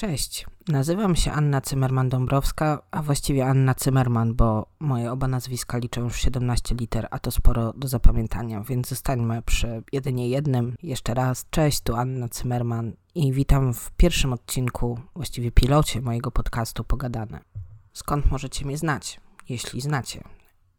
Cześć, nazywam się Anna Cymerman-Dąbrowska, a właściwie Anna Cymerman, bo moje oba nazwiska liczą już 17 liter, a to sporo do zapamiętania, więc zostańmy przy jedynie jednym. Jeszcze raz, cześć, tu Anna Cymerman i witam w pierwszym odcinku, właściwie pilocie mojego podcastu Pogadane. Skąd możecie mnie znać, jeśli znacie?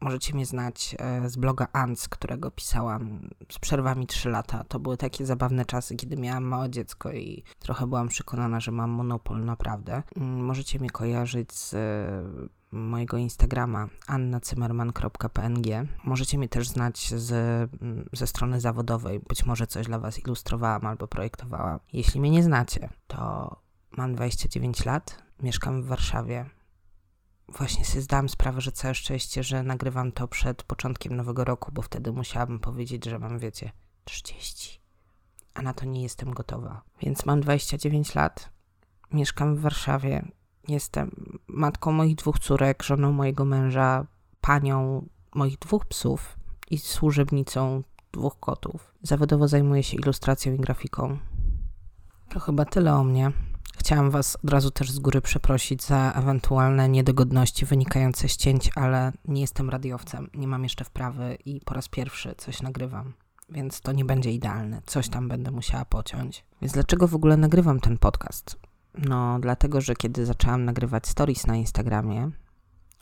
Możecie mnie znać e, z bloga Ants, którego pisałam z przerwami 3 lata. To były takie zabawne czasy, kiedy miałam małe dziecko i trochę byłam przekonana, że mam monopol naprawdę. Mm, możecie mnie kojarzyć z e, mojego Instagrama annacymerman.png. Możecie mnie też znać z, mm, ze strony zawodowej. Być może coś dla Was ilustrowałam albo projektowałam. Jeśli mnie nie znacie, to mam 29 lat, mieszkam w Warszawie właśnie sobie zdałam sprawę, że całe szczęście, że nagrywam to przed początkiem nowego roku, bo wtedy musiałabym powiedzieć, że mam, wiecie, 30. A na to nie jestem gotowa. Więc mam 29 lat, mieszkam w Warszawie, jestem matką moich dwóch córek, żoną mojego męża, panią moich dwóch psów i służebnicą dwóch kotów. Zawodowo zajmuję się ilustracją i grafiką. To chyba tyle o mnie. Chciałam Was od razu też z góry przeprosić za ewentualne niedogodności wynikające z cięć, ale nie jestem radiowcem, nie mam jeszcze wprawy i po raz pierwszy coś nagrywam, więc to nie będzie idealne. Coś tam będę musiała pociąć. Więc dlaczego w ogóle nagrywam ten podcast? No, dlatego, że kiedy zaczęłam nagrywać stories na Instagramie,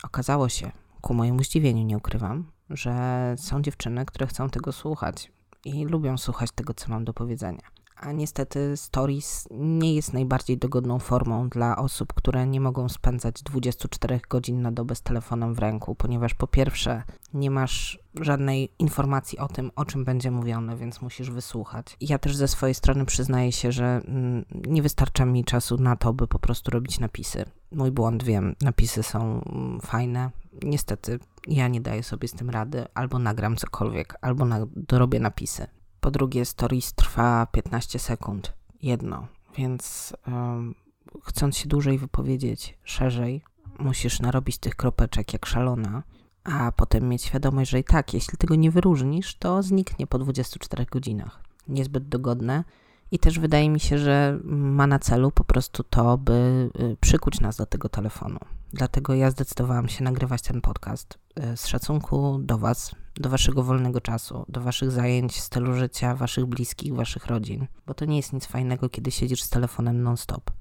okazało się, ku mojemu zdziwieniu nie ukrywam, że są dziewczyny, które chcą tego słuchać i lubią słuchać tego, co mam do powiedzenia a niestety Stories nie jest najbardziej dogodną formą dla osób, które nie mogą spędzać 24 godzin na dobę z telefonem w ręku, ponieważ po pierwsze nie masz żadnej informacji o tym, o czym będzie mówione, więc musisz wysłuchać. Ja też ze swojej strony przyznaję się, że mm, nie wystarcza mi czasu na to, by po prostu robić napisy. Mój błąd, wiem, napisy są mm, fajne. Niestety ja nie daję sobie z tym rady, albo nagram cokolwiek, albo na, dorobię napisy. Po drugie, stories trwa 15 sekund. Jedno. Więc um, chcąc się dłużej wypowiedzieć, szerzej, musisz narobić tych kropeczek jak szalona, a potem mieć świadomość, że i tak, jeśli tego nie wyróżnisz, to zniknie po 24 godzinach. Niezbyt dogodne. I też wydaje mi się, że ma na celu po prostu to, by y, przykuć nas do tego telefonu. Dlatego ja zdecydowałam się nagrywać ten podcast y, z szacunku do Was, do waszego wolnego czasu, do waszych zajęć, stylu życia, waszych bliskich, waszych rodzin, bo to nie jest nic fajnego, kiedy siedzisz z telefonem non-stop.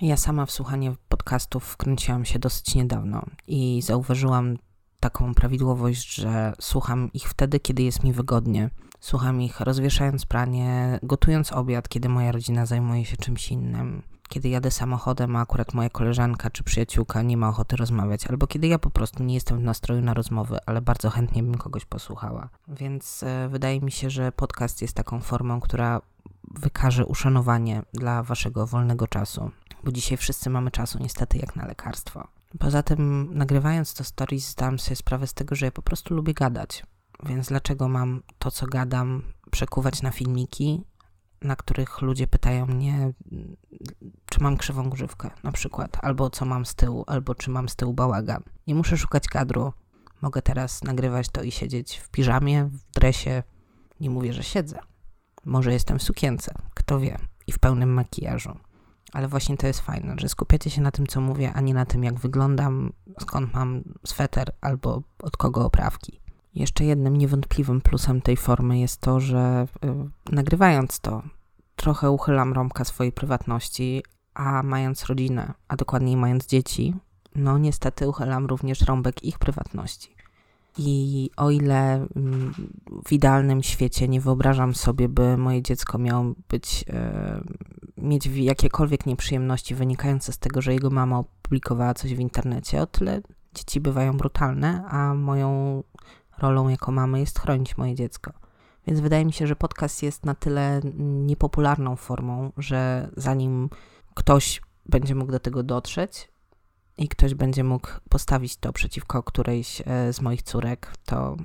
Ja sama w słuchanie podcastów wkręciłam się dosyć niedawno i zauważyłam taką prawidłowość, że słucham ich wtedy, kiedy jest mi wygodnie. Słucham ich rozwieszając pranie, gotując obiad, kiedy moja rodzina zajmuje się czymś innym kiedy jadę samochodem, a akurat moja koleżanka czy przyjaciółka nie ma ochoty rozmawiać, albo kiedy ja po prostu nie jestem w nastroju na rozmowy, ale bardzo chętnie bym kogoś posłuchała. Więc e, wydaje mi się, że podcast jest taką formą, która wykaże uszanowanie dla waszego wolnego czasu, bo dzisiaj wszyscy mamy czasu niestety jak na lekarstwo. Poza tym, nagrywając to stories, zdałam sobie sprawę z tego, że ja po prostu lubię gadać. Więc dlaczego mam to, co gadam, przekuwać na filmiki, na których ludzie pytają mnie, czy mam krzywą grzywkę na przykład, albo co mam z tyłu, albo czy mam z tyłu bałagan. Nie muszę szukać kadru. Mogę teraz nagrywać to i siedzieć w piżamie, w dresie. Nie mówię, że siedzę. Może jestem w sukience, kto wie, i w pełnym makijażu. Ale właśnie to jest fajne, że skupiacie się na tym, co mówię, a nie na tym, jak wyglądam, skąd mam sweter albo od kogo oprawki. Jeszcze jednym niewątpliwym plusem tej formy jest to, że y, nagrywając to, trochę uchylam rąbka swojej prywatności, a mając rodzinę, a dokładniej mając dzieci, no niestety uchylam również rąbek ich prywatności. I o ile mm, w idealnym świecie nie wyobrażam sobie, by moje dziecko miało być, e, mieć jakiekolwiek nieprzyjemności wynikające z tego, że jego mama opublikowała coś w internecie, o tyle dzieci bywają brutalne, a moją rolą jako mamy jest chronić moje dziecko. Więc wydaje mi się, że podcast jest na tyle niepopularną formą, że zanim ktoś będzie mógł do tego dotrzeć i ktoś będzie mógł postawić to przeciwko którejś e, z moich córek, to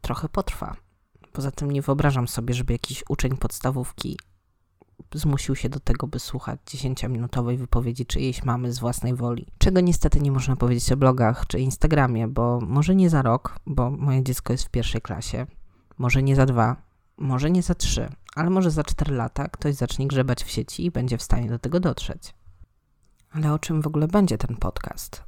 trochę potrwa. Poza tym nie wyobrażam sobie, żeby jakiś uczeń podstawówki zmusił się do tego, by słuchać 10-minutowej wypowiedzi czyjejś mamy z własnej woli. Czego niestety nie można powiedzieć o blogach czy Instagramie, bo może nie za rok, bo moje dziecko jest w pierwszej klasie, może nie za dwa, może nie za trzy, ale może za cztery lata ktoś zacznie grzebać w sieci i będzie w stanie do tego dotrzeć. Ale o czym w ogóle będzie ten podcast?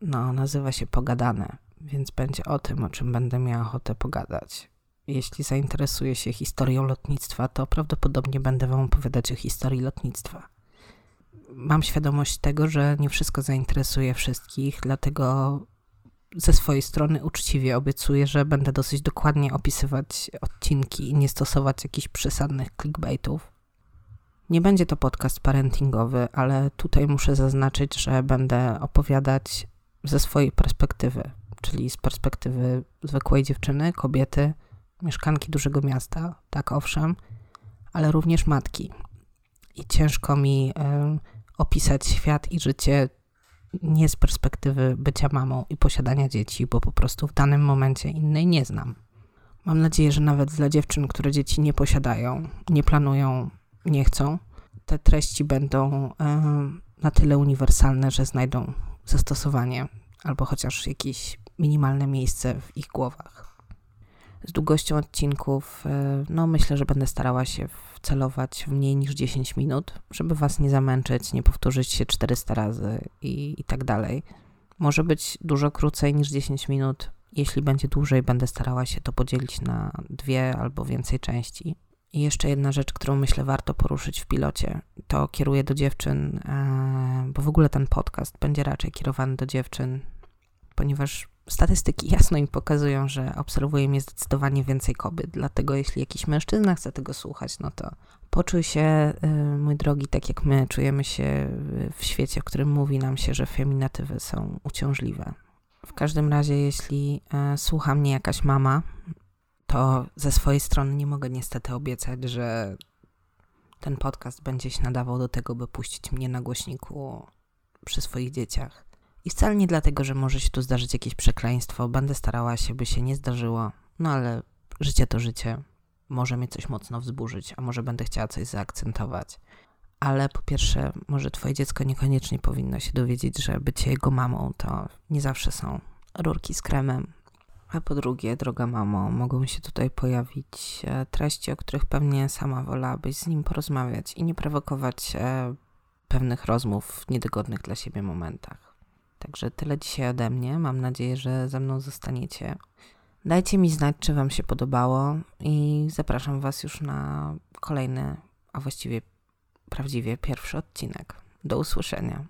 No, nazywa się Pogadane, więc będzie o tym, o czym będę miała ochotę pogadać. Jeśli zainteresuję się historią lotnictwa, to prawdopodobnie będę Wam opowiadać o historii lotnictwa. Mam świadomość tego, że nie wszystko zainteresuje wszystkich, dlatego ze swojej strony uczciwie obiecuję, że będę dosyć dokładnie opisywać odcinki i nie stosować jakichś przesadnych clickbaitów. Nie będzie to podcast parentingowy, ale tutaj muszę zaznaczyć, że będę opowiadać ze swojej perspektywy, czyli z perspektywy zwykłej dziewczyny, kobiety, mieszkanki dużego miasta, tak owszem, ale również matki. I ciężko mi y, opisać świat i życie nie z perspektywy bycia mamą i posiadania dzieci, bo po prostu w danym momencie innej nie znam. Mam nadzieję, że nawet dla dziewczyn, które dzieci nie posiadają, nie planują, nie chcą, te treści będą y, na tyle uniwersalne, że znajdą zastosowanie albo chociaż jakieś minimalne miejsce w ich głowach. Z długością odcinków, y, no myślę, że będę starała się celować w mniej niż 10 minut, żeby was nie zamęczyć, nie powtórzyć się 400 razy i, i tak dalej. Może być dużo krócej niż 10 minut. Jeśli będzie dłużej, będę starała się to podzielić na dwie albo więcej części. I jeszcze jedna rzecz, którą myślę warto poruszyć w pilocie, to kieruję do dziewczyn, e, bo w ogóle ten podcast będzie raczej kierowany do dziewczyn, ponieważ statystyki jasno im pokazują, że obserwuje mnie zdecydowanie więcej kobiet. Dlatego, jeśli jakiś mężczyzna chce tego słuchać, no to poczuj się, y, mój drogi, tak jak my czujemy się w świecie, w którym mówi nam się, że feminatywy są uciążliwe. W każdym razie, jeśli y, słucha mnie jakaś mama, to ze swojej strony nie mogę niestety obiecać, że ten podcast będzie się nadawał do tego, by puścić mnie na głośniku przy swoich dzieciach. I wcale nie dlatego, że może się tu zdarzyć jakieś przekleństwo. Będę starała się, by się nie zdarzyło. No ale życie to życie. Może mnie coś mocno wzburzyć, a może będę chciała coś zaakcentować. Ale po pierwsze, może twoje dziecko niekoniecznie powinno się dowiedzieć, że bycie jego mamą to nie zawsze są rurki z kremem. A po drugie, droga mamo, mogą się tutaj pojawić e, treści, o których pewnie sama wolałabyś z nim porozmawiać i nie prowokować e, pewnych rozmów w niedogodnych dla siebie momentach. Także tyle dzisiaj ode mnie. Mam nadzieję, że ze mną zostaniecie. Dajcie mi znać, czy Wam się podobało i zapraszam Was już na kolejny, a właściwie prawdziwie pierwszy odcinek. Do usłyszenia.